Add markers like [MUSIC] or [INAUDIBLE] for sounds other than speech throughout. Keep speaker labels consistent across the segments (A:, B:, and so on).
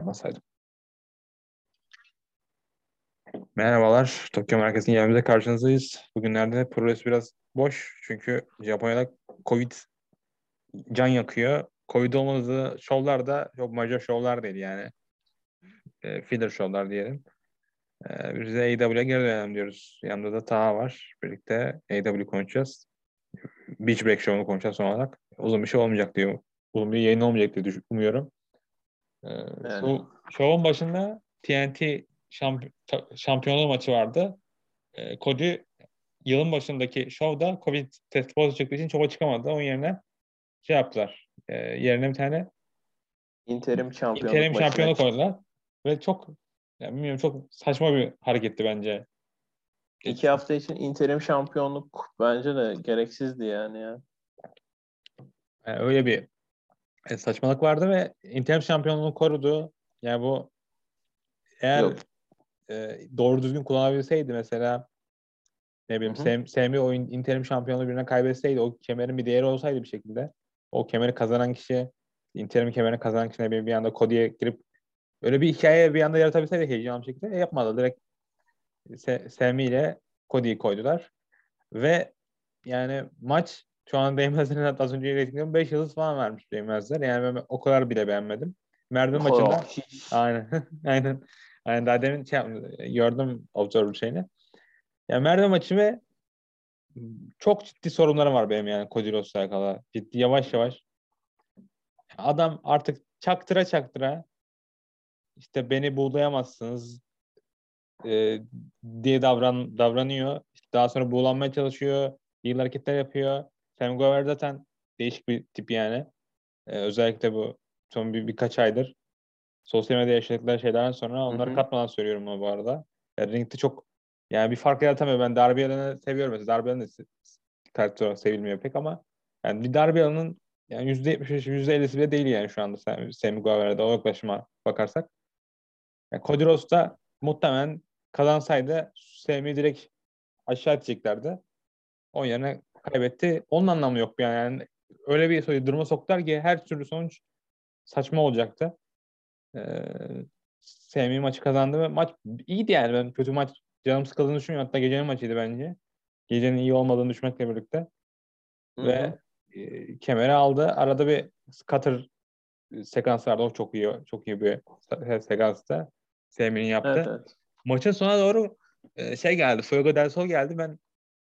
A: yapmasaydım. Merhabalar. Tokyo Merkezi'nin yerimizde karşınızdayız. Bugünlerde progres biraz boş. Çünkü Japonya'da Covid can yakıyor. Covid olmadığı şovlar da çok major şovlar değil yani. E, filler şovlar diyelim. E, biz de AEW'ye geri dönelim diyoruz. Yanında da Taha var. Birlikte AEW konuşacağız. Beach Break Show'unu konuşacağız son olarak. Uzun bir şey olmayacak diyor. Uzun bir yayın olmayacak diye umuyorum. Ee, yani. Bu şovun başında TNT şamp şampiyonluğu maçı vardı. Ee, Cody yılın başındaki şovda Covid test pozitif çıktığı için şova çıkamadı. Onun yerine şey yaptılar. E, yerine bir tane
B: interim şampiyonluk
A: interim şampiyonluk koydular. Ve çok yani bilmiyorum çok saçma bir hareketti bence.
B: İki hafta için interim şampiyonluk bence de gereksizdi yani ya.
A: Yani öyle bir e, saçmalık vardı ve interim şampiyonluğunu korudu. Yani bu eğer e, doğru düzgün kullanabilseydi mesela ne bileyim Sem, Semi oyun interim şampiyonluğu birine kaybetseydi o kemerin bir değeri olsaydı bir şekilde o kemeri kazanan kişi interim kemerini kazanan kişi ne bileyim bir anda Cody'ye girip öyle bir hikaye bir anda yaratabilseydi heyecanlı bir şekilde e, yapmadı. Direkt Se, Semi ile Cody'yi koydular. Ve yani maç şu an Değmezler'in az önce reytingim 5 yıldız falan vermiş Değmezler. Yani ben o kadar bile beğenmedim. Merdiven oh, maçında aynen [LAUGHS] aynen aynen daha demin şey gördüm Observer şeyini. Yani Merdiven maçı ve çok ciddi sorunlarım var benim yani Cody Rhodes'la alakalı. Ciddi yavaş yavaş. Adam artık çaktıra çaktıra işte beni buğulayamazsınız e, diye davran davranıyor. İşte daha sonra buğulanmaya çalışıyor. İyi hareketler yapıyor. Sam Gover zaten değişik bir tip yani. Ee, özellikle bu son bir, birkaç aydır sosyal medyada yaşadıkları şeylerden sonra onları Hı-hı. katmadan söylüyorum bunu bu arada. Yani ringde çok yani bir fark yaratamıyor. Ben Darby Allin'i seviyorum mesela. Darby Allin de karakter olarak sevilmiyor pek ama yani bir Darby Allin'in yani %75, %50'si bile değil yani şu anda Sammy Guevara'da o yaklaşıma bakarsak. Yani Cody Rhodes da muhtemelen kazansaydı Sammy'i direkt aşağı edeceklerdi. O yerine kaybetti. Onun anlamı yok yani. yani öyle bir duruma soktular ki her türlü sonuç saçma olacaktı. Ee, Semi maçı kazandı ve maç iyiydi yani. Ben kötü maç canım sıkıldığını düşünmüyorum. Hatta gecenin maçıydı bence. Gecenin iyi olmadığını düşünmekle birlikte. Hı-hı. Ve e, kemeri aldı. Arada bir cutter sekans vardı. O çok iyi. Çok iyi bir sekansta. Semi'nin yaptı. Evet, evet. Maçın sonuna doğru e, şey geldi. Fuego del Sol geldi. Ben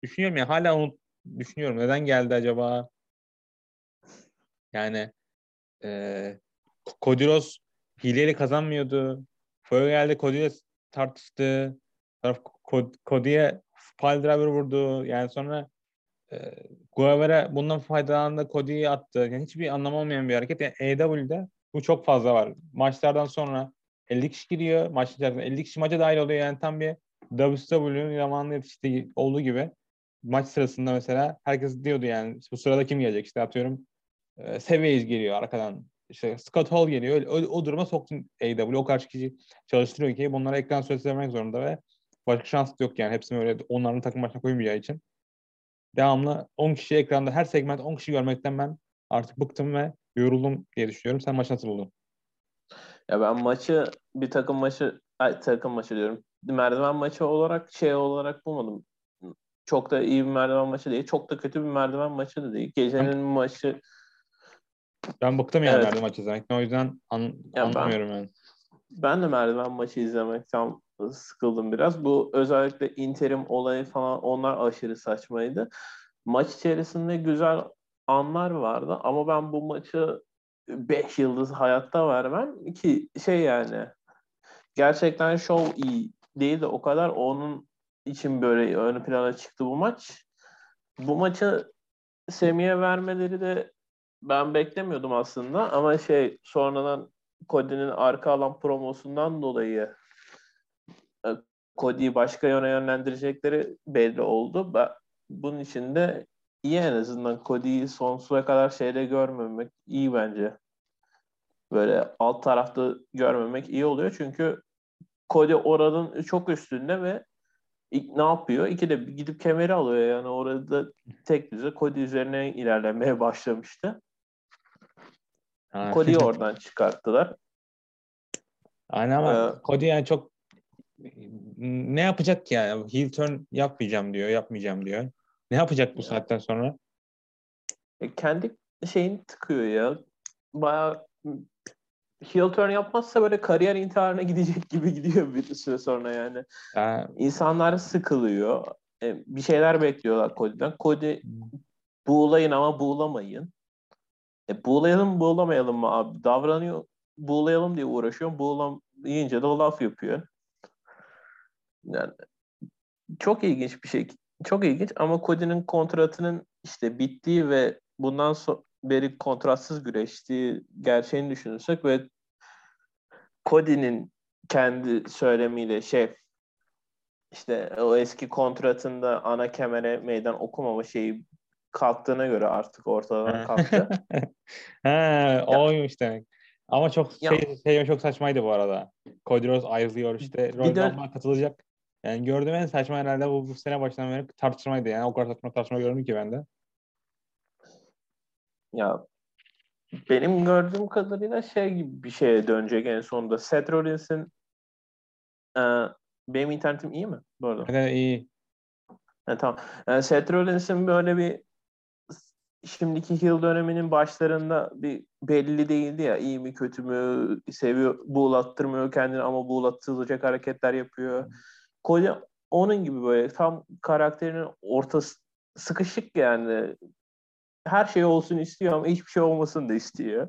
A: düşünüyorum ya hala onu düşünüyorum. Neden geldi acaba? Yani e, Kodiros hileyle kazanmıyordu. Geldi Cody'ye tartıştı. Cody'ye pile driver vurdu. Yani sonra e, Guevara bundan faydalandı. Cody'yi attı. Yani hiçbir anlam olmayan bir hareket. Yani AEW'de bu çok fazla var. Maçlardan sonra 50 kişi giriyor. Maç içerisinde 50 kişi maça dahil oluyor. Yani tam bir WCW'nin zamanında yetiştiği olduğu gibi maç sırasında mesela herkes diyordu yani bu sırada kim gelecek işte atıyorum e, Seveyiz geliyor arkadan işte Scott Hall geliyor. O, o duruma soktun AW. O karşı kişi çalıştırıyor ki bunlara ekran süresi vermek zorunda ve başka şans yok yani. Hepsini öyle onların takım başına koymayacağı için. Devamlı 10 kişi ekranda her segment 10 kişi görmekten ben artık bıktım ve yoruldum diye düşünüyorum. Sen maçı nasıl buldun?
B: Ya ben maçı bir takım maçı ay, takım maçı diyorum. Merdiven maçı olarak şey olarak bulmadım. Çok da iyi bir merdiven maçı değil. Çok da kötü bir merdiven maçı da değil. Gecenin ben, maçı
A: ben bıktım yani evet. merdiven maçı izlemekten. O yüzden an, ya anlamıyorum ben, yani.
B: Ben de merdiven maçı izlemekten sıkıldım biraz. Bu özellikle interim olayı falan onlar aşırı saçmaydı. Maç içerisinde güzel anlar vardı ama ben bu maçı 5 yıldız hayatta vermem ki şey yani gerçekten show iyi değil de o kadar onun için böyle ön plana çıktı bu maç. Bu maçı Semih'e vermeleri de ben beklemiyordum aslında ama şey sonradan Cody'nin arka alan promosundan dolayı e, Cody'yi başka yöne yönlendirecekleri belli oldu. Ben, bunun için de iyi en azından Cody'yi sonsuza kadar şeyde görmemek iyi bence. Böyle alt tarafta görmemek iyi oluyor çünkü Cody oranın çok üstünde ve ne yapıyor? İki de gidip kemeri alıyor yani orada tek düze Cody üzerine ilerlemeye [LAUGHS] başlamıştı. Cody'yi oradan çıkarttılar.
A: Aynen ama ee, Cody yani çok ne yapacak ki yani? Heel turn yapmayacağım diyor, yapmayacağım diyor. Ne yapacak bu saatten sonra?
B: E, kendi şeyini tıkıyor ya. Bayağı heel turn yapmazsa böyle kariyer intiharına gidecek [LAUGHS] gibi gidiyor bir süre sonra yani. yani... İnsanlar sıkılıyor. E, bir şeyler bekliyorlar Cody'den. Cody buğulayın ama buğulamayın. E, buğulayalım buğulamayalım mı abi? Davranıyor buğulayalım diye uğraşıyor. Buğulamayınca da laf yapıyor. Yani çok ilginç bir şey. Çok ilginç ama Cody'nin kontratının işte bittiği ve bundan sonra beri kontratsız güreştiği gerçeğini düşünürsek ve Cody'nin kendi söylemiyle şey işte o eski kontratında ana kemere meydan okumama şeyi kalktığına göre artık ortadan kalktı. [LAUGHS]
A: He, oymuş demek. Ama çok ya. şey, şey çok saçmaydı bu arada. Cody Rhodes ayrılıyor işte. Royal katılacak. Yani gördüğüm en saçma herhalde bu, bu sene başından beri tartışmaydı. Yani o kadar saçma tartışma gördüm ki ben de.
B: Ya benim gördüğüm kadarıyla şey gibi bir şeye dönecek en sonunda. Seth Rollins'in e, benim internetim iyi mi bu arada?
A: Evet iyi.
B: Ha, tamam. Yani Seth Rollins'in böyle bir şimdiki yıl döneminin başlarında bir belli değildi ya iyi mi kötü mü seviyor buğulattırmıyor kendini ama buğulattırılacak hareketler yapıyor. Cody onun gibi böyle tam karakterinin ortası sıkışık yani her şey olsun istiyor ama hiçbir şey olmasın da istiyor.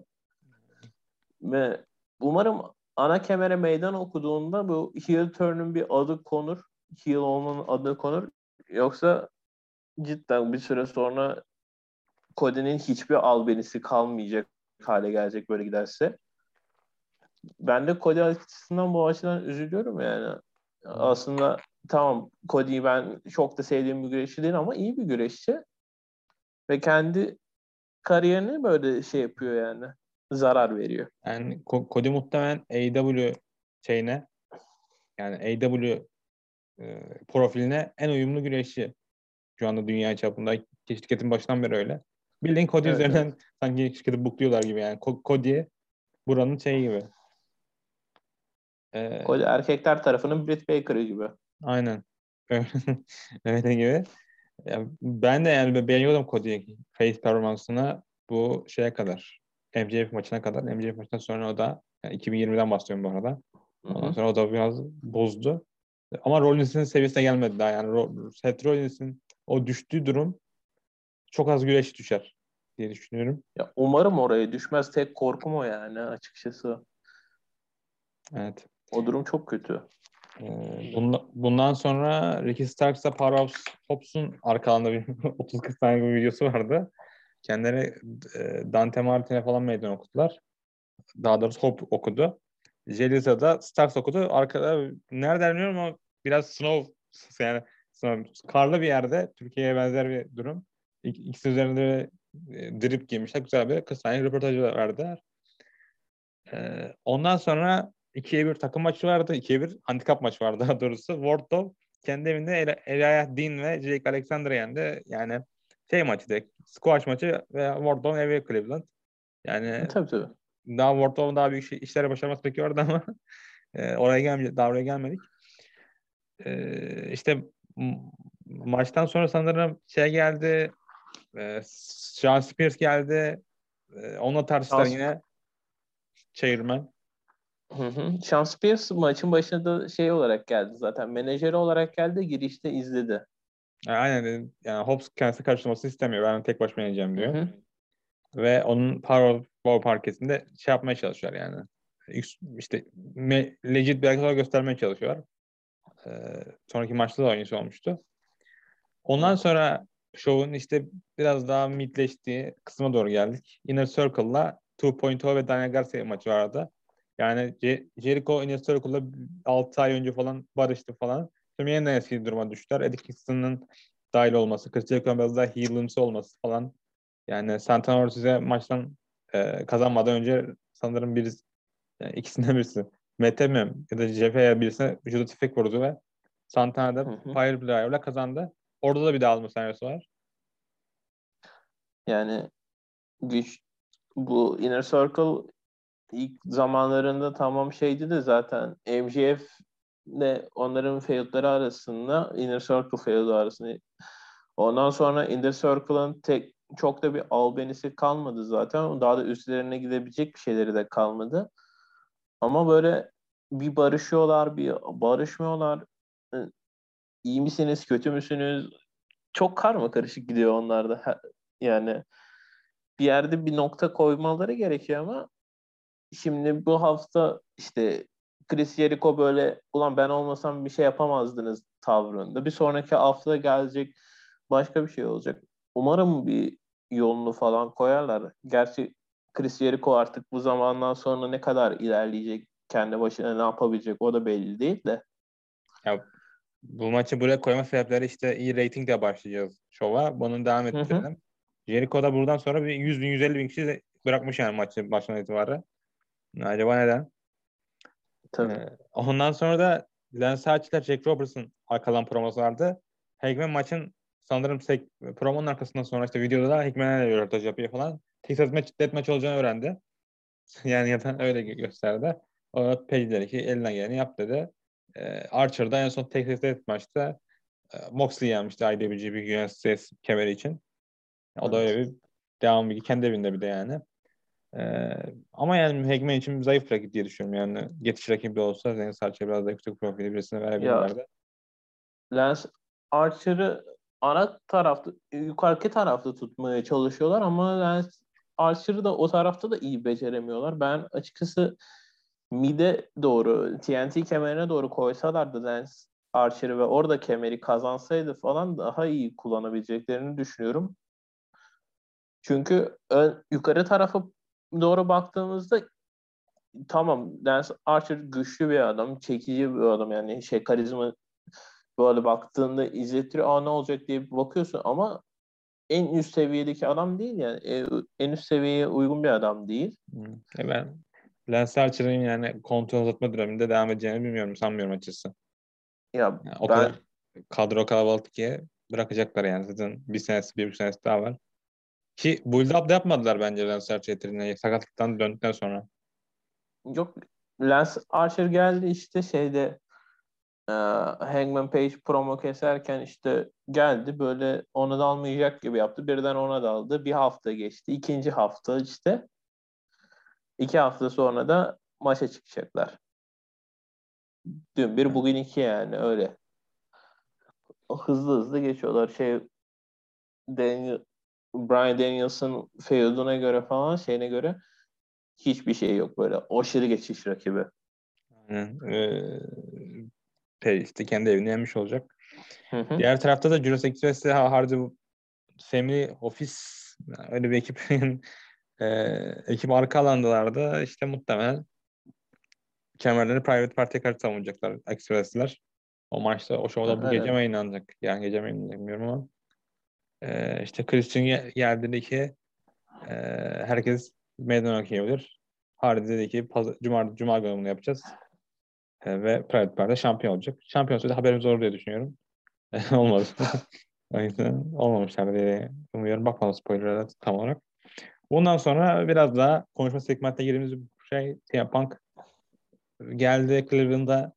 B: Ve umarım ana kemere meydan okuduğunda bu heel turn'un bir adı konur. Heel olmanın adı konur. Yoksa cidden bir süre sonra Cody'nin hiçbir albenisi kalmayacak hale gelecek böyle giderse. Ben de Cody açısından bu açıdan üzülüyorum yani. Aslında tamam Cody'yi ben çok da sevdiğim bir güreşçi değil ama iyi bir güreşçi. Ve kendi kariyerini böyle şey yapıyor yani. Zarar veriyor.
A: Yani Cody muhtemelen AW şeyine yani AW e, profiline en uyumlu güreşçi. Şu anda dünya çapında şirketin başından beri öyle. Bildiğin Cody evet, üzerinden evet. sanki şirketi bukluyorlar gibi yani. Cody buranın şeyi gibi.
B: Ee, Cody erkekler tarafının Britt Baker'ı gibi.
A: Aynen. [LAUGHS] Öyle gibi. Yani ben de yani beğeniyordum Cody'yi face performansına bu şeye kadar. MJF maçına kadar. MJF maçından sonra o da yani 2020'den bahsediyorum bu arada. Ondan sonra o da biraz bozdu. Ama Rollins'in seviyesine gelmedi daha. Yani Seth Rollins'in o düştüğü durum çok az güreş düşer diye düşünüyorum.
B: Ya umarım oraya düşmez. Tek korkum o yani açıkçası.
A: Evet.
B: O durum çok kötü.
A: Bundan, sonra Ricky Starks'la Powerhouse Hobbs'un arkalarında bir [LAUGHS] 30-40 tane bir videosu vardı. Kendileri e, Dante Martin'e falan meydan okudular. Daha doğrusu Hop okudu. Jeliza'da Starks okudu. Arkada nerede bilmiyorum ama biraz snow [LAUGHS] yani snow, karlı bir yerde Türkiye'ye benzer bir durum. İk, ikisi üzerinde e, drip giymişler. Güzel bir kısa saniye röportajı verdiler. Ee, ondan sonra 2'ye 1 takım maçı vardı. 2'ye 1 handikap maçı vardı daha doğrusu. Wardlow kendi evinde Elias Dean ve Jake Alexander'ı yendi. Yani şey maçı direkt. Squash maçı ve Wardlow evi Cleveland. Yani
B: e, tabii tabii.
A: Daha Wardlow'un daha büyük şey, işlere başarması bekliyordu ama [LAUGHS] e, oraya gelmeyecek, daha oraya gelmedik. E, işte maçtan sonra sanırım şey geldi e, Sean Spears geldi. E, onunla tartıştılar yine. Çevirmen.
B: Hı hı. Sean Spears maçın başında da şey olarak geldi zaten. Menajeri olarak geldi. Girişte izledi.
A: Aynen. Yani Hobbs kendisi karşılaması istemiyor. Ben tek başıma yeneceğim diyor. Hı hı. Ve onun Powerball parkesinde şey yapmaya çalışıyor yani. İşte legit bir arkadaşlar göstermeye çalışıyorlar. Ee, sonraki maçta da aynısı olmuştu. Ondan sonra şovun işte biraz daha midleştiği kısma doğru geldik. Inner Circle'la 2.0 ve Daniel Garcia maçı vardı. Yani Jericho Inner Circle'la 6 ay önce falan barıştı falan. Şimdi yeniden eski duruma düştüler. Eddie Kingston'ın dahil olması, Chris Jericho'nun biraz daha heal'ımsı olması falan. Yani Santana Ortiz'e maçtan e, kazanmadan önce sanırım birisi, yani ikisinden birisi Mete mi ya da Jeff'e birisine vücuda tüfek vurdu ve Santana da Fire Drive'la kazandı. Orada da bir dağılma senaryosu var.
B: Yani güç bu Inner Circle ilk zamanlarında tamam şeydi de zaten MJF ile onların feudları arasında Inner Circle feudu arasında ondan sonra Inner Circle'ın tek çok da bir albenisi kalmadı zaten. Daha da üstlerine gidebilecek bir şeyleri de kalmadı. Ama böyle bir barışıyorlar, bir barışmıyorlar. İyi misiniz, kötü müsünüz? Çok karma karışık gidiyor onlarda. Yani bir yerde bir nokta koymaları gerekiyor ama şimdi bu hafta işte Chris Jericho böyle ulan ben olmasam bir şey yapamazdınız tavrında. Bir sonraki hafta gelecek başka bir şey olacak. Umarım bir yolunu falan koyarlar. Gerçi Chris Jericho artık bu zamandan sonra ne kadar ilerleyecek, kendi başına ne yapabilecek o da belli değil de.
A: Ya bu maçı buraya koyma sebepleri işte iyi ratingle başlayacağız şova. Bunun devam ettirelim. Jericho da buradan sonra bir 100 bin 150 bin kişi bırakmış yani maçı başından itibaren. Acaba neden? Tabii. Ee, ondan sonra da Lance Archer'la Jack Robertson arkadan promosu vardı. Hagman maçın sanırım tek promonun arkasından sonra işte videoda da Hikmen'e röportaj yapıyor falan. Texas match, deathmatch olacağını öğrendi. [LAUGHS] yani ya da öyle gösterdi. O da Page dedi ki elinden geleni yap dedi. Ee, Archer'da en son Texas Deathmatch'ta e, Moxley yenmişti IWGP USS kemeri için. O da öyle bir devam bir kendi evinde bir de yani. Ee, ama yani Hegman için zayıf rakip diye düşünüyorum. Yani geçiş rakibi olsa Lance Archer biraz da yüksek profili birisine verebilirlerdi.
B: Lance Archer'ı ana tarafta, yukarıki tarafta tutmaya çalışıyorlar ama Lance Archer'ı da o tarafta da iyi beceremiyorlar. Ben açıkçası mide doğru, TNT kemerine doğru koysalardı Lance Archer'ı ve orada kemeri kazansaydı falan daha iyi kullanabileceklerini düşünüyorum. Çünkü ön, yukarı tarafa doğru baktığımızda tamam Lance Archer güçlü bir adam, çekici bir adam yani şey karizma böyle baktığında izletiyor aa ne olacak diye bakıyorsun ama en üst seviyedeki adam değil yani e, en üst seviyeye uygun bir adam değil.
A: E ben Lance Archer'ın yani kontrol uzatma döneminde devam edeceğini bilmiyorum sanmıyorum açıkçası.
B: Ya
A: yani o ben... kadar kadro kalabalık ki bırakacaklar yani zaten bir senesi bir, bir senesi daha var. Ki build up da yapmadılar bence Lance Archer yeteneğine sakatlıktan döndükten sonra.
B: Yok Lance Archer geldi işte şeyde e, Hangman Page promo keserken işte geldi böyle onu da almayacak gibi yaptı. Birden ona daldı. Bir hafta geçti. İkinci hafta işte iki hafta sonra da maça çıkacaklar. Dün bir bugün iki yani öyle. Hızlı hızlı geçiyorlar. Şey Daniel, Brian Danielson feuduna göre falan şeyine göre hiçbir şey yok böyle aşırı geçiş rakibi.
A: Aynen. Ee, kendi evini yenmiş olacak. Hı hı. Diğer tarafta da Jurassic Express'te Hardy Family Office öyle bir ekibin [LAUGHS] e, ekip arka alandalardı. İşte muhtemelen kemerlerini Private Party'ye karşı savunacaklar Express'ler. O maçta, o şovda bu evet. gece mi yayınlanacak? Yani gece mi yayınlanacak bilmiyorum ama. E, işte Christian geldi dedi ki e, herkes meydan okuyabilir. Hardy dedi ki Cuma, Cuma günü yapacağız. E, ve Private Party'de şampiyon olacak. Şampiyon olsaydı haberimiz olur diye düşünüyorum. [LAUGHS] Olmadı. [LAUGHS] o yüzden olmamışlar diye umuyorum. Bakmadım spoiler'a tam olarak. Bundan sonra biraz daha konuşma segmentine girdiğimiz şey CM Punk geldi Cleveland'da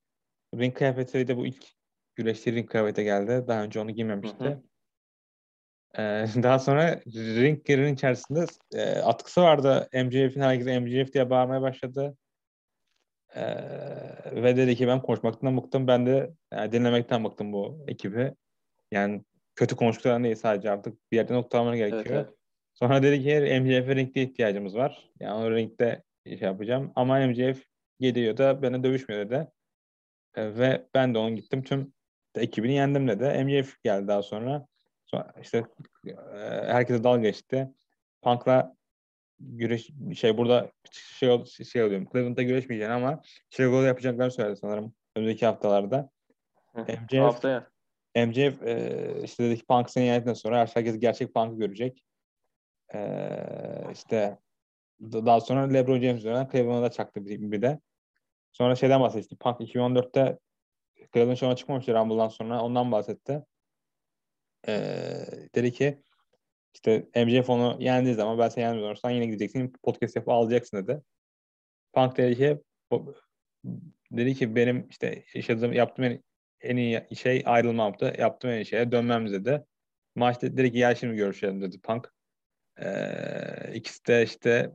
A: ring kıyafetiyle de bu ilk güreşli ring kıyafete geldi. Daha önce onu giymemişti. Hı hı. Ee, [LAUGHS] daha sonra ring yerin içerisinde e, atkısı vardı. MJF'in herkes MJF diye bağırmaya başladı. Ee, ve dedi ki ben konuşmaktan bıktım. Ben de yani dinlemekten bıktım bu ekibi. Yani kötü konuştuklarından değil sadece artık bir yerde noktalamanı gerekiyor. Evet, evet. Sonra dedi ki MJF'e ringde ihtiyacımız var. Yani o ringde şey yapacağım. Ama MJF geliyor da bana dövüşmüyor dedi. E, ve ben de onun gittim tüm ekibini yendim dedi. MJF geldi daha sonra. Sonra işte e, herkese dal geçti. Punk'la güreş şey burada şey şey oluyor. Cleveland'da güreşmeyeceğini ama Chicago'da yapacaklarını söyledi sanırım önümüzdeki haftalarda. MJF Haftaya. MJF e, işte dedi ki Punk seni yendikten sonra herkes gerçek Punk'ı görecek. Ee, işte daha sonra LeBron James dönen Cleveland'a da çaktı bir, bir de. Sonra şeyden bahsetti. Punk 2014'te Cleveland Show'a çıkmamıştı Rumble'dan sonra. Ondan bahsetti. Ee, dedi ki işte MJF onu yendiği zaman ben seni yenmiyor olursan yine gideceksin podcast yapıp alacaksın dedi. Punk dedi ki dedi ki benim işte yaşadığım yaptığım en, en iyi şey ayrılmamdı. Yaptığım en iyi şeye dönmem dedi. Maçta dedi ki gel şimdi görüşelim dedi Punk. Ee, ikisi de işte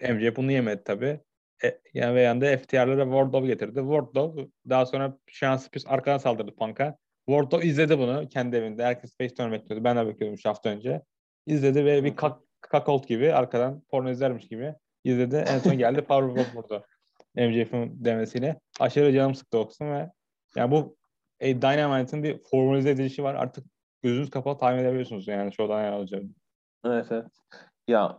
A: MJ bunu yemedi tabii. E, yani ve yanında FTR'lara Wardlow getirdi. Wardlow daha sonra şans Spears arkadan saldırdı Punk'a. Wardlow izledi bunu kendi evinde. Herkes face turn bekliyordu. Ben de bekliyordum 3 hafta önce. İzledi ve bir kak, kakolt gibi arkadan porno izlermiş gibi izledi. En son geldi Powerbomb vurdu. MJF'in demesiyle. Aşırı canım sıktı o kısım ve yani bu e, Dynamite'ın bir formalize edilişi var. Artık gözünüz kapalı tahmin edebiliyorsunuz yani şuradan yer alacağını.
B: Evet evet. Ya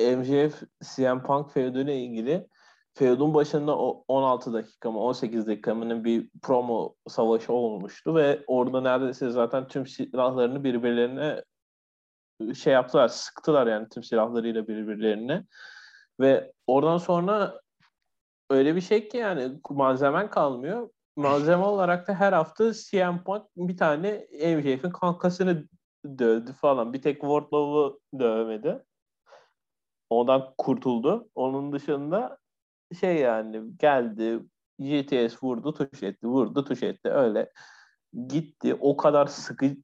B: MJF CM Punk feuduyla ilgili feudun başında o 16 dakika mı 18 dakika mı bir promo savaşı olmuştu ve orada neredeyse zaten tüm silahlarını birbirlerine şey yaptılar, sıktılar yani tüm silahlarıyla birbirlerine. Ve oradan sonra öyle bir şey ki yani malzemen kalmıyor. Malzeme olarak da her hafta CM Punk bir tane MJF'in kankasını dövdü falan. Bir tek Wardlow'u dövmedi. Ondan kurtuldu. Onun dışında şey yani geldi GTS vurdu tuş etti vurdu tuş etti öyle gitti o kadar sıkı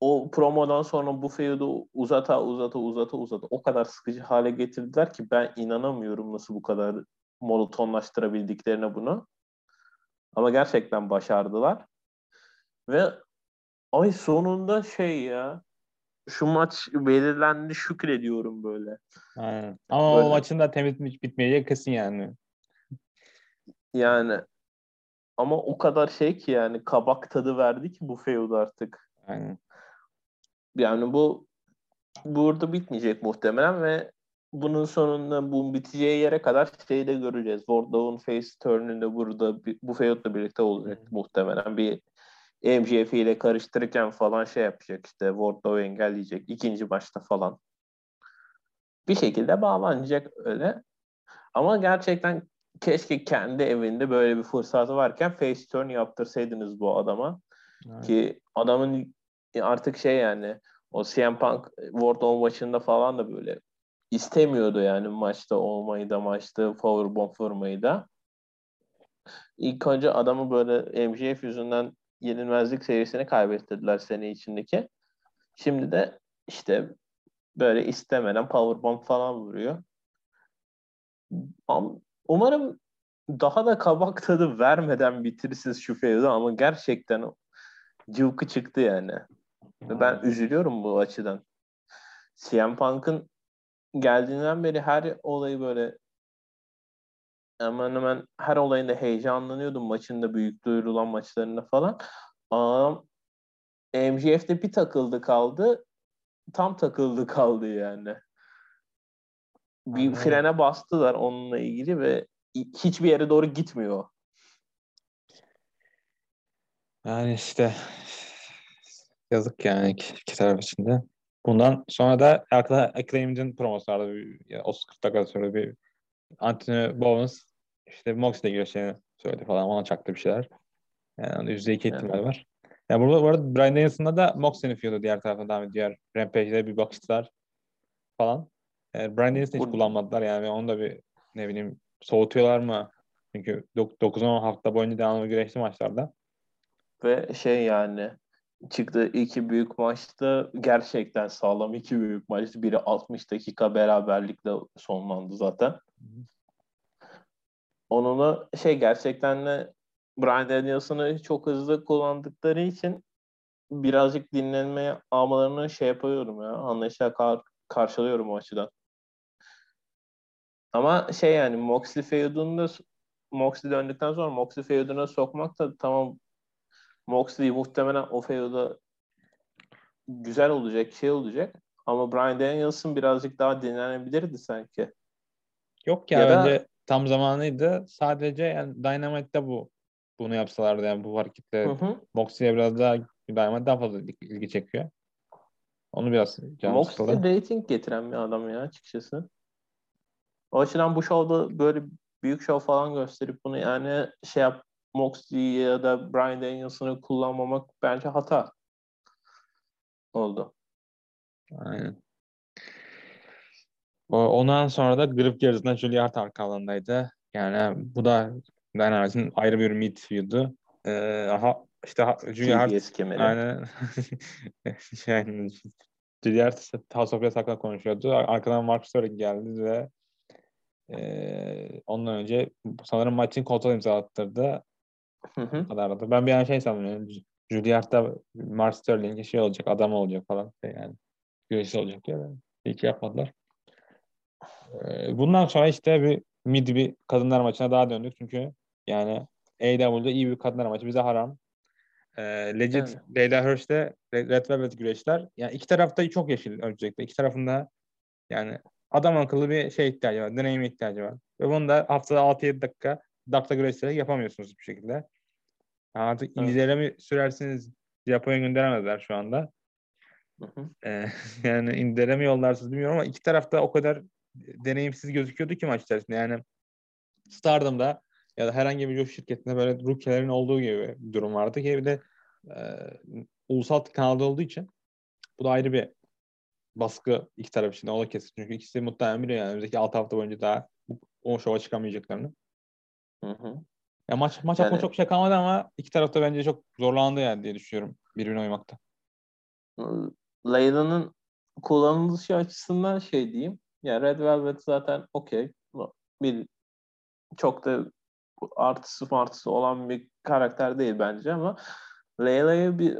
B: o promodan sonra bu feudu uzata uzata uzata uzata o kadar sıkıcı hale getirdiler ki ben inanamıyorum nasıl bu kadar monotonlaştırabildiklerine bunu. Ama gerçekten başardılar. Ve ay sonunda şey ya şu maç belirlendi şükrediyorum böyle.
A: Aynen. Ama böyle. o maçın da temiz bitmeyecek kesin yani.
B: Yani ama o kadar şey ki yani kabak tadı verdi ki bu feud artık.
A: Aynen.
B: Yani bu burada bitmeyecek muhtemelen ve bunun sonunda bu biteceği yere kadar şeyi de göreceğiz. Wardlow'un face turn'ünde burada bu feudla birlikte olacak hmm. muhtemelen. Bir MJF ile karıştırırken falan şey yapacak işte Wardlow'u engelleyecek ikinci maçta falan. Bir şekilde bağlanacak öyle. Ama gerçekten keşke kendi evinde böyle bir fırsatı varken face turn yaptırsaydınız bu adama. Evet. Ki adamın artık şey yani o CM Punk World maçında falan da böyle istemiyordu yani maçta olmayı da maçta powerbomb vurmayı da. İlk önce adamı böyle MJF yüzünden yenilmezlik serisini kaybettirdiler sene içindeki. Şimdi de işte böyle istemeden powerbomb falan vuruyor. Umarım daha da kabak tadı vermeden bitirirsiniz şu feyzi ama gerçekten cıvkı çıktı yani. Ve ben üzülüyorum bu açıdan. CM Punk'ın geldiğinden beri her olayı böyle hemen hemen her olayında heyecanlanıyordum maçında büyük duyurulan maçlarında falan. Ama MJF'de bir takıldı kaldı. Tam takıldı kaldı yani. Bir frene bastılar onunla ilgili ve hiçbir yere doğru gitmiyor.
A: Yani işte yazık yani iki, iki taraf için de. Bundan sonra da Acclaimed'in promosu vardı. 30-40 dakika sonra bir Anthony Bowens işte Moxley'le görüşeceğini söyledi falan. Ona çaktı bir şeyler. Yani %2 ihtimal evet. var. Yani burada bu arada Brian Danielson'da da Moxley'nin feud'u diğer taraftan devam ediyor. Rampage'de bir bakıştılar falan. Yani Brian Danielson'ı hiç kullanmadılar yani. Onu da bir ne bileyim soğutuyorlar mı? Çünkü 9-10 hafta boyunca devamlı güreşli maçlarda.
B: Ve şey yani çıktığı iki büyük maçta gerçekten sağlam iki büyük maçtı. Biri 60 dakika beraberlikle sonlandı zaten. Onunla şey gerçekten de Brian Danielson'ı çok hızlı kullandıkları için birazcık dinlenmeye almalarını şey yapıyorum ya. Anlayışla kar karşılıyorum o açıdan. Ama şey yani Moxley feud'unda Moxley döndükten sonra Moxley feud'una sokmak da tamam Moxley muhtemelen o feud'a güzel olacak, şey olacak. Ama Brian Danielson birazcık daha dinlenebilirdi sanki.
A: Yok ya, ya bence da... tam zamanıydı. Sadece yani Dynamite'de bu bunu yapsalardı yani bu hareketle Moxley'e biraz daha Dynamite daha fazla ilgi çekiyor. Onu biraz
B: canım Moxley rating getiren bir adam ya açıkçası. O açıdan bu şovda böyle büyük şov falan gösterip bunu yani şey yap Moxley ya da Brian Danielson'ı kullanmamak bence hata oldu.
A: Aynen. Ondan sonra da Grip yarısında Juilliard arka alandaydı. Yani bu da Dynamite'in ayrı bir midfield'u. Ee, aha işte Juilliard
B: TBS kemeri.
A: Aynen. [LAUGHS] yani Juilliard House of hakkında konuşuyordu. Arkadan Mark Sterling geldi ve e, ondan önce sanırım maçın kontrol imza attırdı. Hı hı. Ben bir an şey. Yani, Juilliard'da Mark Sterling şey olacak, adam olacak falan. Yani güreşi olacak diye. İyi ki yapmadılar. Bundan sonra işte bir mid bir kadınlar maçına daha döndük çünkü yani AEW'de iyi bir kadınlar maçı bize haram. E, legit evet. Leyla Hirsch'te Red Velvet güreşler. Yani iki tarafta çok yeşil öncelikle. İki tarafında yani adam akıllı bir şey ihtiyacı var. Deneyim ihtiyacı var. Ve bunu da haftada 6-7 dakika dakika güreşleri yapamıyorsunuz bir şekilde. Yani artık evet. İngilizlere sürersiniz Japonya gönderemezler şu anda. Hı hı. Ee, [LAUGHS] yani indireme yollarsınız bilmiyorum ama iki tarafta o kadar deneyimsiz gözüküyordu ki maç içerisinde. Yani Stardom'da ya da herhangi bir şirketinde böyle rookie'lerin olduğu gibi bir durum vardı ki bir de e, ulusal kanalda olduğu için bu da ayrı bir baskı iki taraf için. O da kesin. Çünkü ikisi muhtemelen biliyor yani. Önümüzdeki 6 hafta boyunca daha o şova çıkamayacaklarını. Hı hı. Ya maç maç yani, çok şey kalmadı ama iki tarafta bence çok zorlandı yani diye düşünüyorum birbirine oymakta.
B: Leyla'nın kullanılışı açısından şey diyeyim. Yani Red Velvet zaten okey. Bir çok da artısı martısı olan bir karakter değil bence ama Leyla'yı bir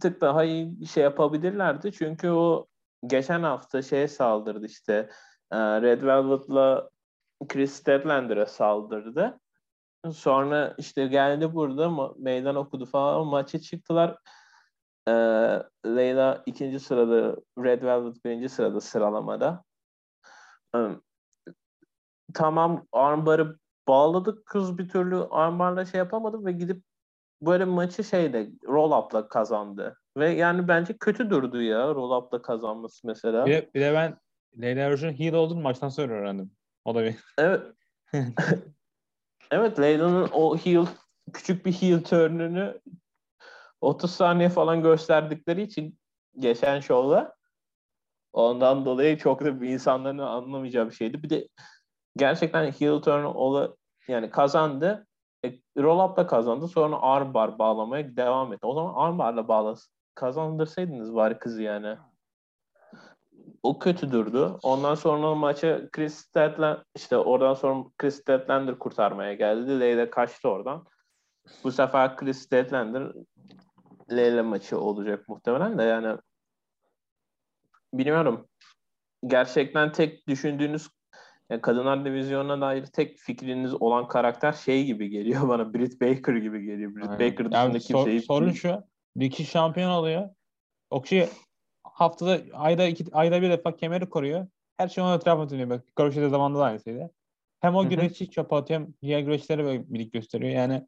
B: tık daha iyi şey yapabilirlerdi. Çünkü o geçen hafta şeye saldırdı işte e, Red Velvet'la Chris Statlander'a saldırdı. Sonra işte geldi burada meydan okudu falan maça çıktılar. Ee, Leyla ikinci sırada, Red Velvet birinci sırada sıralamada. Tamam armbarı bağladık kız bir türlü armbarla şey yapamadı ve gidip böyle maçı şeyde roll up'la kazandı. Ve yani bence kötü durdu ya roll up'la kazanması mesela.
A: Bir de, bir de ben Leyla Roj'un heel olduğunu maçtan sonra öğrendim. O da bir. [LAUGHS]
B: Evet. [LAUGHS] evet Leyla'nın o heel küçük bir heel turn'ünü 30 saniye falan gösterdikleri için geçen şovda ondan dolayı çok da insanların anlamayacağı bir şeydi. Bir de gerçekten heel turn ola, yani kazandı. E, roll up'la kazandı. Sonra armbar bağlamaya devam etti. O zaman armbarla bağlas kazandırsaydınız var kızı yani. O kötü durdu. Ondan sonra maçı Chris Statlander işte oradan sonra Chris Statlander kurtarmaya geldi. Leyla kaçtı oradan. Bu sefer Chris Statlander Leyla maçı olacak muhtemelen de yani bilmiyorum. Gerçekten tek düşündüğünüz yani kadınlar divizyonuna dair tek fikriniz olan karakter şey gibi geliyor bana. Britt Baker gibi geliyor. Britt Aynen. Baker dışında yani kimseyi...
A: Sor, sorun şu. Bir kişi şampiyon oluyor. O kişi haftada ayda iki ayda bir defa kemeri koruyor. Her şey onun etrafına dönüyor. Bak Kroşe'de zamanında da aynısıydı. Hem o güreşçi çöp atıyor hem diğer güreşleri böyle birlik gösteriyor. Yani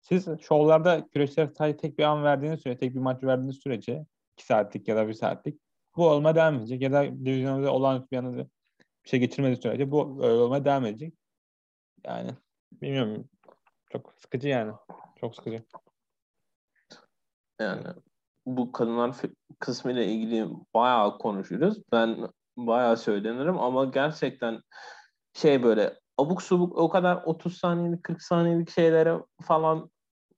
A: siz şovlarda güreşlere tek bir an verdiğiniz süre, tek bir maç verdiğiniz sürece iki saatlik ya da bir saatlik bu olma devam edecek. Ya da divizyonda olan bir yanında bir şey geçirmediği sürece bu öyle olmaya devam edecek. Yani bilmiyorum. Çok sıkıcı yani. Çok sıkıcı.
B: Yani bu kadınlar kısmı ile ilgili bayağı konuşuruz. Ben bayağı söylenirim ama gerçekten şey böyle abuk subuk o kadar 30 saniyelik 40 saniyelik şeylere falan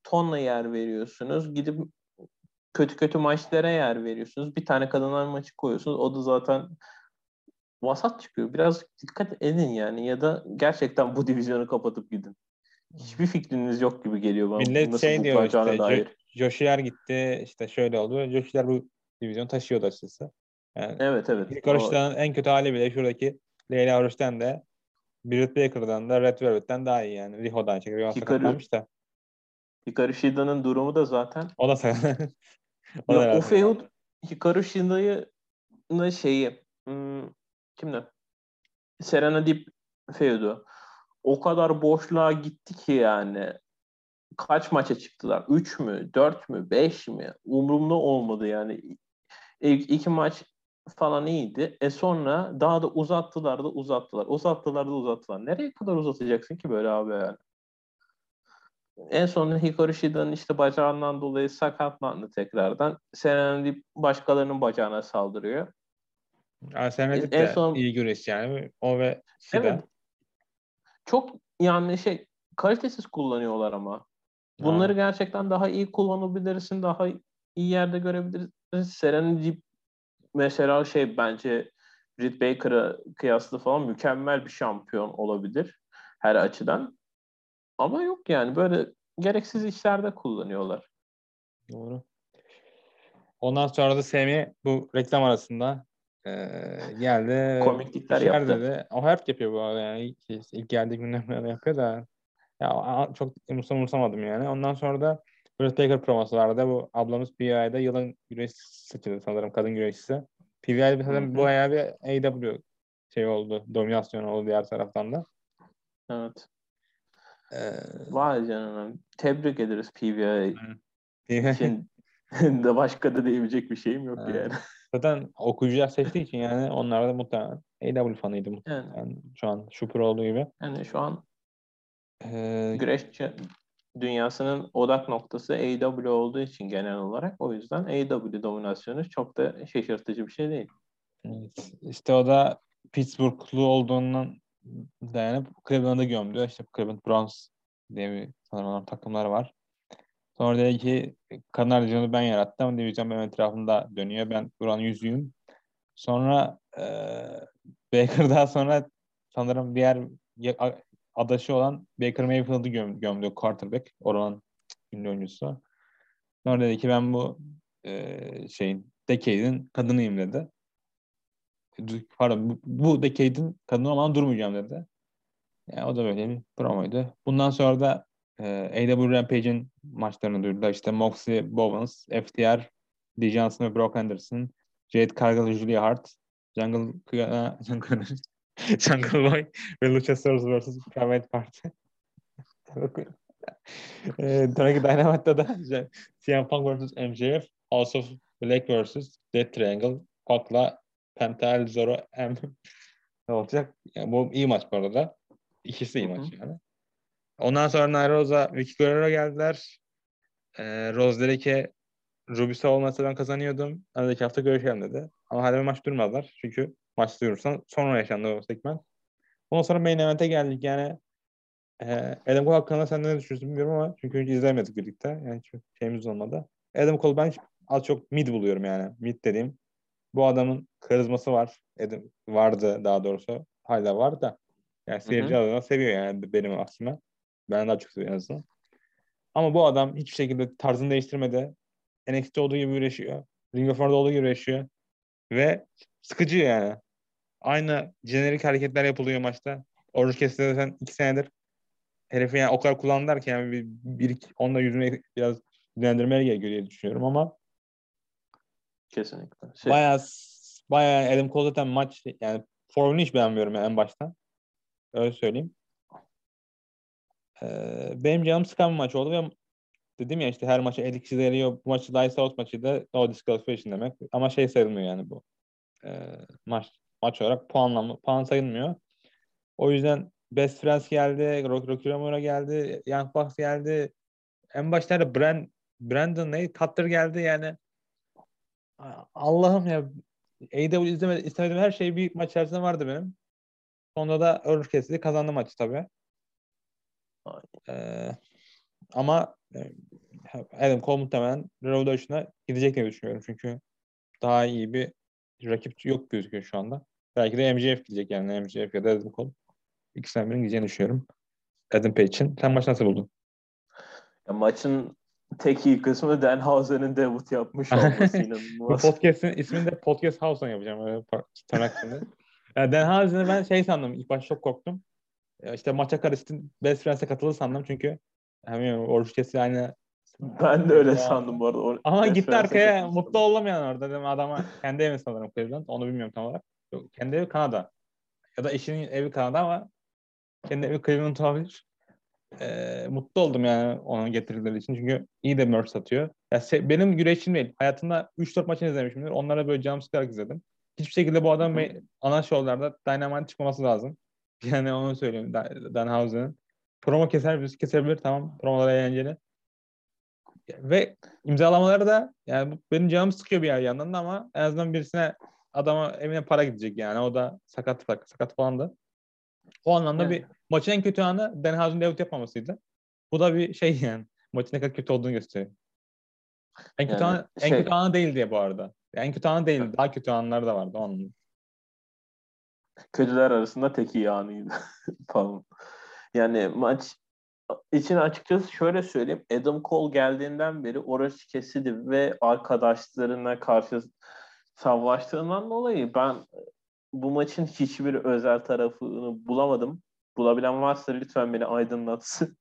B: tonla yer veriyorsunuz. Gidip kötü kötü maçlara yer veriyorsunuz. Bir tane kadınlar maçı koyuyorsunuz. O da zaten vasat çıkıyor. Biraz dikkat edin yani ya da gerçekten bu divizyonu kapatıp gidin. Hiçbir fikriniz yok gibi geliyor bana.
A: Millet Nasıl şey diyor işte dair. Gitti işte şöyle oldu. Joshier bu divizyon taşıyordu açıkçası.
B: Yani evet evet.
A: İlk Oruç'tan en kötü hali bile şuradaki Leyla Oruç'tan da Britt Baker'dan da Red Velvet'ten daha iyi yani. Riho'dan çekiyor. Sakatlanmış da.
B: Hikaru Shida'nın durumu da zaten.
A: O da [LAUGHS]
B: o, da o feud Hikaru Shida'yı şeyi hmm, kimle? Serena Deep feud'u. O kadar boşluğa gitti ki yani. Kaç maça çıktılar? 3 mü? 4 mü? 5 mi? Umurumda olmadı yani. İlk iki maç falan iyiydi. E sonra daha da uzattılar da uzattılar. Uzattılar da uzattılar. Nereye kadar uzatacaksın ki böyle abi yani? En son Hikaru Shida'nın işte bacağından dolayı sakatlandı tekrardan. Serena Deep başkalarının bacağına saldırıyor.
A: Alternatif en de son... iyi güreş yani. O ve Shida. Evet.
B: Çok yani şey kalitesiz kullanıyorlar ama. Bunları ha. gerçekten daha iyi kullanabilirsin. Daha iyi yerde görebilirsin. Serenity mesela şey bence Britt Baker'a kıyaslı falan mükemmel bir şampiyon olabilir her açıdan. Ama yok yani böyle gereksiz işlerde kullanıyorlar.
A: Doğru. Ondan sonra da Semi bu reklam arasında e, geldi.
B: Komiklikler yaptı. Dedi.
A: O hep yapıyor bu arada yani. İlk, ilk geldiği günden yapıyor da ya çok umursamadım yani. Ondan sonra da Britt Baker promosu vardı. Bu ablamız PWI'de yılın güreşçisi seçildi sanırım kadın güreşçisi. PWI'de sanırım bu ayağı bir AW şey oldu. Dominasyon oldu diğer taraftan da.
B: Evet. Ee, Vay canına. Tebrik ederiz PVI için. [LAUGHS] de başka da diyebilecek bir şeyim yok evet. yani. [LAUGHS]
A: Zaten okuyucular seçtiği için yani onlar da muhtemelen AW fanıydı muhtemelen. Yani, şu an şupur olduğu gibi.
B: Yani şu an ee, güreş dünyasının odak noktası AW olduğu için genel olarak o yüzden AW dominasyonu çok da şaşırtıcı bir şey değil.
A: Evet. İşte o da Pittsburgh'lu olduğundan dayanıp Cleveland'ı gömdü. İşte Cleveland Browns diye bir sanırım takımlar var. Sonra dedi ki Kanal Divizyonu ben yarattım. Divizyon benim etrafında dönüyor. Ben buranın yüzüyüm. Sonra e, Baker daha sonra sanırım diğer adaşı olan Baker Mayfield'ı göm, gömdü quarterback. Oranın ünlü oyuncusu. Sonra dedi ki ben bu e, şeyin Decade'in kadınıyım dedi. Pardon bu, bu Decade'in kadını olmadan durmayacağım dedi. Yani o da böyle bir promoydu. Bundan sonra da e, AW Rampage'in maçlarını duyurdu. İşte Moxley Bowens, FTR, D. Ve Brock Anderson, Jade Cargill, Julia Hart, Jungle, [LAUGHS] Jungle, Jungle Boy ve Luchasaurus vs. Private Party. [LAUGHS] e, sonraki Dynamite'da da [LAUGHS] CM Punk vs. MJF, House of Black vs. Death Triangle, Pac'la Pentel, Zoro, M ne olacak? Yani bu iyi maç bu arada. İkisi iyi maç yani. Ondan sonra Naira Rosa, Vicky Guerrero geldiler. Ee, ki Rubis'a olmasa ben kazanıyordum. Önümüzdeki hafta görüşelim dedi. Ama hala bir maç durmadılar. Çünkü maç duyurursan sonra yaşandı o segment. Ondan sonra main event'e geldik. Yani e, Adam Cole hakkında sen ne düşünüyorsun bilmiyorum ama çünkü hiç izlemedik birlikte. Yani hiç şeyimiz olmadı. Adam Cole ben az çok mid buluyorum yani. Mid dediğim. Bu adamın karizması var. Adam, vardı daha doğrusu. Hala var da. Yani seyirci adına seviyor yani benim aslında. Ben daha çok seviyorum en azından. Ama bu adam hiçbir şekilde tarzını değiştirmedi. NXT olduğu gibi güreşiyor. Ring of Honor'da olduğu gibi güreşiyor. Ve sıkıcı yani. Aynı jenerik hareketler yapılıyor maçta. Oruç Kestir'de sen iki senedir herifi yani o kadar kullandılar ki yani bir, bir onunla yüzüne biraz dinlendirmeye gerekiyor diye düşünüyorum ama
B: kesinlikle.
A: Şey... Bayağı bayağı Adam Cole zaten maç yani formunu hiç beğenmiyorum yani en baştan. Öyle söyleyeyim. Ee, benim canım sıkan bir maç oldu ve dedim ya işte her maça 50 kişi veriyor. Bu maçı Dice Out maçı da no disqualification demek. Ama şey sayılmıyor yani bu. Ee, maç maç olarak puanlama, puan sayılmıyor. O yüzden Best Friends geldi, Rock Rocky Romero geldi, Young Bucks geldi. En başlarda Brand, Brandon ne? Cutter geldi yani. Allah'ım ya AEW izlemedim, istemedim her şey bir maç içerisinde vardı benim. Sonunda da Örüş kesildi. Kazandı maçı tabii. Ee, ama e, Adam Cole muhtemelen Revolution'a gidecek diye düşünüyorum. Çünkü daha iyi bir rakip yok gözüküyor şu anda. Belki de MJF gidecek yani MJF ya da Adam Cole. İkisinden birinin gideceğini düşünüyorum. Adam Page'in. Sen maçı nasıl buldun?
B: Ya maçın tek iyi kısmı Danhausen'in debut yapmış [LAUGHS] olması inanılmaz.
A: Bu podcast'in ismini de Podcast House'dan yapacağım. Öyle tırnak [LAUGHS] yani Danhausen'i ben şey sandım. İlk başta çok korktum. İşte maça karıştım. Best Friends'e katılır sandım çünkü yani Oruç Kesi aynı
B: ben de öyle ya. sandım bu arada.
A: Ama Best gitti arkaya mutlu olamayan orada. Dedim adama kendi evi sanırım Cleveland. Onu bilmiyorum tam olarak. Yok, kendi evi Kanada. Ya da eşinin evi Kanada ama kendi evi Cleveland olabilir. Ee, mutlu oldum yani onun getirdikleri için. Çünkü iyi de merch satıyor. Ya se- benim güreşim değil. Hayatımda 3-4 maçını izlemişimdir. Onlara böyle cam sıkarak izledim. Hiçbir şekilde bu adam ana şovlarda Dynamite çıkmaması lazım. [LAUGHS] Yani onu söyleyeyim Dan Danhausen'ın. Promo keser, kesebilir tamam. Promolar eğlenceli. Ve imzalamaları da yani benim canım sıkıyor bir yer yandan da ama en azından birisine adama evine para gidecek yani. O da sakat sakat falan da. O anlamda evet. bir maçın en kötü anı Den Hazard'ın debut yapmamasıydı. Bu da bir şey yani. Maçın ne kadar kötü olduğunu gösteriyor. En kötü, yani, anı, şey... en kötü anı değil diye bu arada. En kötü anı değil. Daha kötü anlar da vardı o anlamda.
B: Kötüler arasında tek iyi anıydı [LAUGHS] falan. Yani maç için açıkçası şöyle söyleyeyim. Adam Cole geldiğinden beri orası kesildi ve arkadaşlarına karşı savaştığından dolayı ben bu maçın hiçbir özel tarafını bulamadım. Bulabilen varsa lütfen beni aydınlatsın.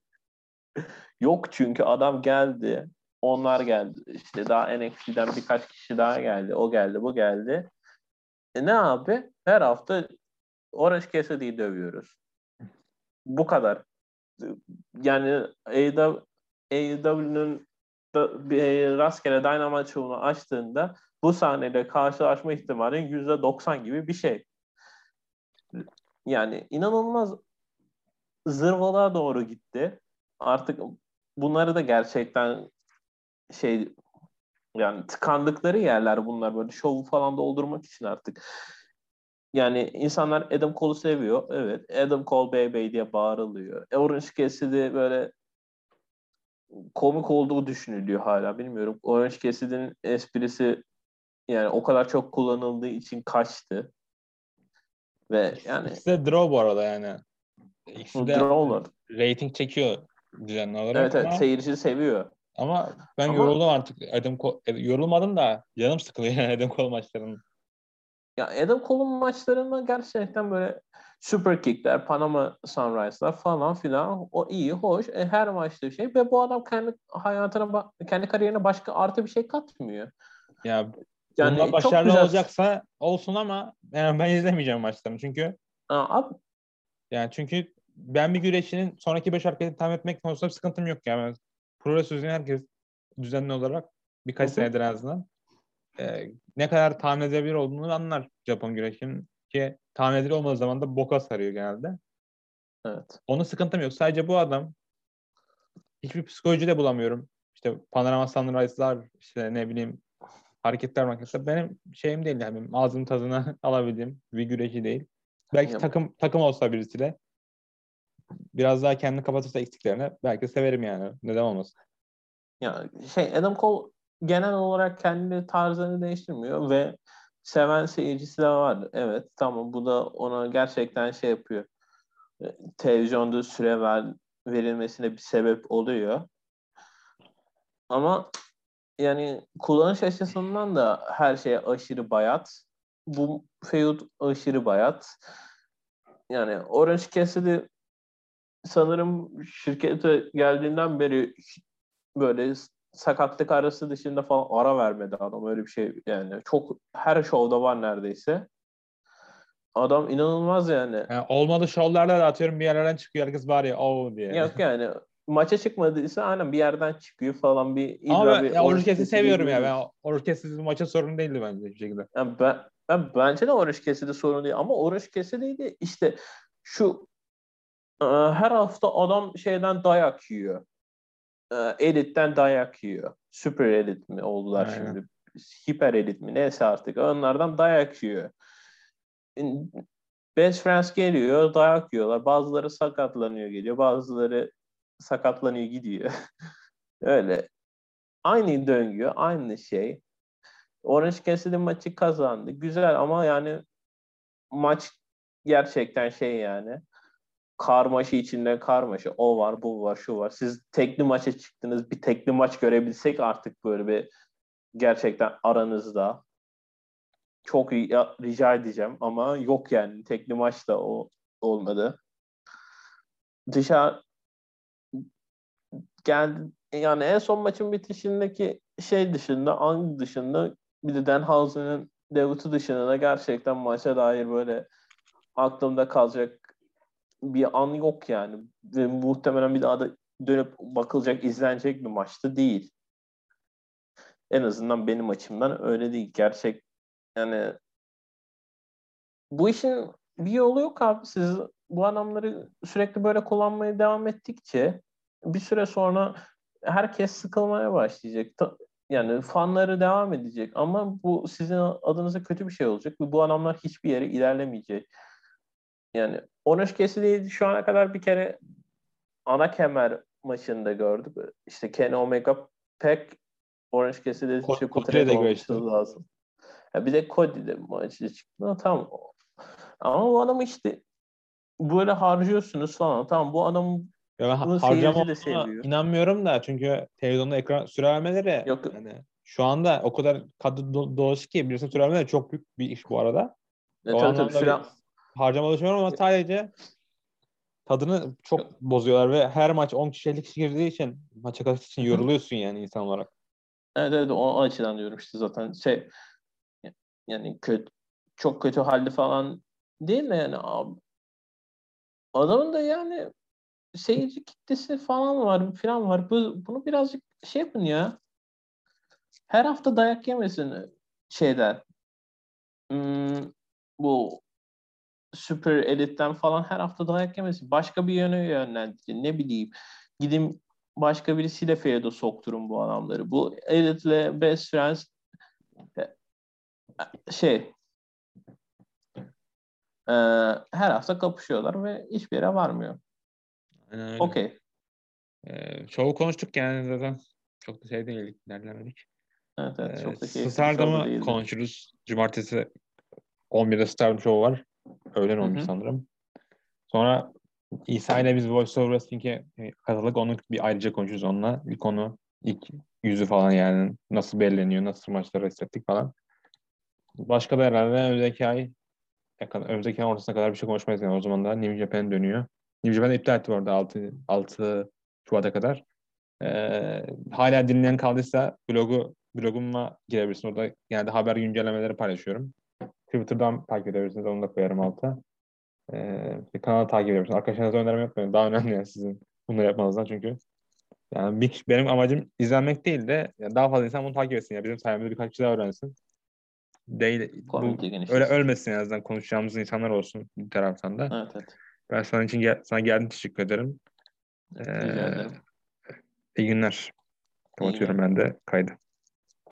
B: [LAUGHS] Yok çünkü adam geldi. Onlar geldi. İşte daha NXT'den birkaç kişi daha geldi. O geldi, bu geldi. E ne abi? Her hafta Orange Cassidy'yi dövüyoruz. Bu kadar. Yani AEW'nun bir rastgele Dynamite şovunu açtığında bu sahnede karşılaşma ihtimalin %90 gibi bir şey. Yani inanılmaz zırvalığa doğru gitti. Artık bunları da gerçekten şey yani tıkandıkları yerler bunlar böyle şovu falan doldurmak için artık. Yani insanlar Adam Cole'u seviyor. Evet. Adam Cole Bey Bey diye bağırılıyor. Orange Cassidy böyle komik olduğu düşünülüyor hala. Bilmiyorum. Orange Cassidy'nin esprisi yani o kadar çok kullanıldığı için kaçtı. Ve yani
A: İkisi de draw bu arada yani.
B: İkisi de Draw'lar.
A: rating çekiyor düzenli olarak.
B: Evet evet seyirci seviyor.
A: Ama ben ama, yoruldum artık. Adam Cole, yorulmadım da canım sıkılıyor [LAUGHS] yani Adam Cole maçlarının.
B: Ya Adam Cole'un maçlarında gerçekten böyle super kickler, Panama Sunrise'lar falan filan o iyi, hoş. E, her maçta bir şey ve bu adam kendi hayatına, kendi kariyerine başka artı bir şey katmıyor.
A: Ya yani Bunlar başarılı güzel... olacaksa olsun ama yani ben izlemeyeceğim maçlarını çünkü
B: Aa, abi.
A: yani çünkü ben bir güreşinin sonraki beş hareketi tahmin etmek konusunda bir sıkıntım yok yani. Pro herkes düzenli olarak birkaç Hı-hı. senedir en azından e, ne kadar tahmin edebilir olduğunu anlar Japon güreşinin ki tahmin edilir olmadığı zaman da boka sarıyor genelde.
B: Evet.
A: Onun sıkıntım yok. Sadece bu adam hiçbir psikoloji de bulamıyorum. İşte Panorama Sunrise'lar işte ne bileyim hareketler makinesi benim şeyim değil yani ağzının tadını [LAUGHS] alabildiğim bir güreşi değil. Belki takım takım olsa birisiyle biraz daha kendini kapatırsa eksiklerini belki severim yani. Neden olmasın?
B: Ya şey Adam Cole genel olarak kendi tarzını değiştirmiyor ve seven seyircisi de var. Evet tamam bu da ona gerçekten şey yapıyor. E, televizyonda süre ver, verilmesine bir sebep oluyor. Ama yani kullanış açısından da her şey aşırı bayat. Bu feud aşırı bayat. Yani Orange Cassidy sanırım şirkete geldiğinden beri böyle sakatlık arası dışında falan ara vermedi adam öyle bir şey yani çok her şovda var neredeyse. Adam inanılmaz yani.
A: yani olmadı şovlarda da atıyorum bir yerlerden çıkıyor herkes var ya oh diye.
B: Yok yani maça çıkmadıysa aynen bir yerden çıkıyor falan bir
A: Ama ben Oruç seviyorum ya. Ben Oruç maça sorun değildi bence bir şekilde.
B: Yani ben, ben bence de Oruç de sorun değil ama Oruç Cassidy'de işte şu her hafta adam şeyden dayak yiyor. E, Elit'ten dayak yiyor. Süper elit mi oldular Aynen. şimdi? Hiper elit mi? Neyse artık. Onlardan dayak yiyor. Best Friends geliyor, dayak yiyorlar. Bazıları sakatlanıyor geliyor. Bazıları sakatlanıyor gidiyor. [LAUGHS] Öyle. Aynı döngü, aynı şey. Orange Cassidy maçı kazandı. Güzel ama yani maç gerçekten şey yani karmaşı içinde karmaşı. O var, bu var, şu var. Siz tekli maça çıktınız. Bir tekli maç görebilsek artık böyle bir gerçekten aranızda. Çok rica edeceğim ama yok yani. Tekli maç da o olmadı. Dışarı geldi yani en son maçın bitişindeki şey dışında, Ang dışında bir de Denhausen'ın debutu dışında da gerçekten maça dair böyle aklımda kalacak bir an yok yani. Ve muhtemelen bir daha da dönüp bakılacak, izlenecek bir maçtı değil. En azından benim açımdan öyle değil. Gerçek yani bu işin bir yolu yok abi. Siz bu adamları sürekli böyle kullanmaya devam ettikçe bir süre sonra herkes sıkılmaya başlayacak. yani fanları devam edecek ama bu sizin adınıza kötü bir şey olacak ve bu adamlar hiçbir yere ilerlemeyecek. Yani Orange Cassidy'yi şu ana kadar bir kere ana kemer maçında gördük. İşte Kenny Omega pek Orange Cassidy'de triple threat olması lazım. Ya bir de Cody de maçta çıktı. Tamam. Ama bu adamı işte böyle harcıyorsunuz falan. Tamam bu adam
A: ya harcama de seviyor. inanmıyorum da çünkü televizyonda ekran süre vermeleri Yok. yani şu anda o kadar kadro dolusu ki birisine süre vermeleri çok büyük bir iş bu arada.
B: E, tabii tabii süre...
A: harcama düşünüyorum ama sadece tadını çok bozuyorlar ve her maç 10 kişilik kişi girdiği için maça karşı için yoruluyorsun yani insan olarak.
B: Evet evet o açıdan diyorum işte zaten şey yani kötü çok kötü halde falan değil mi yani abi adamın da yani seyirci kitlesi falan var falan var. Bu, bunu birazcık şey yapın ya. Her hafta dayak yemesin şeyden. Hmm, bu süper elitten falan her hafta dayak yemesin. Başka bir yöne yönlendirin. Ne bileyim. Gidin başka birisiyle feyde sokturun bu adamları. Bu elitle best friends e, şey e, her hafta kapışıyorlar ve hiçbir yere varmıyor. Okey.
A: Ee, çoğu konuştuk yani zaten. Çok da şey değil, ilerlemedik.
B: Evet evet. Ee, çok da
A: keyifli Stardom'u konuşuruz. Cumartesi 11'de Stardom Show var. Öğlen olmuş sanırım. Sonra İsa ile biz Voice of Wrestling'e e, katıldık. Onu bir ayrıca konuşuruz onunla. İlk konu ilk yüzü falan yani nasıl belirleniyor, nasıl maçları hissettik falan. Başka da herhalde önümüzdeki ay önümüzdeki ay ortasına kadar bir şey konuşmayız yani o zaman da New Japan dönüyor. New Japan iptal etti orada 6, 6 Şubat'a kadar. Ee, hala dinleyen kaldıysa blogu bloguma girebilirsin. Orada genelde haber güncellemeleri paylaşıyorum. Twitter'dan takip edebilirsiniz. Onu da koyarım alta. Ee, kanalı takip edebilirsiniz. Arkadaşlarınıza önerim yapmayın. Daha önemli yani sizin bunları yapmanızdan çünkü. Yani bir, benim amacım izlenmek değil de yani daha fazla insan bunu takip etsin. Ya. Bizim sayemizde birkaç kişi daha öğrensin. Değil, bu, öyle ölmesin en azından konuşacağımız insanlar olsun bir taraftan da.
B: Evet, evet.
A: Ben sana için gel sana geldim teşekkür ederim.
B: Ee, Rica ederim.
A: İyi günler. Kapatıyorum ben de kaydı.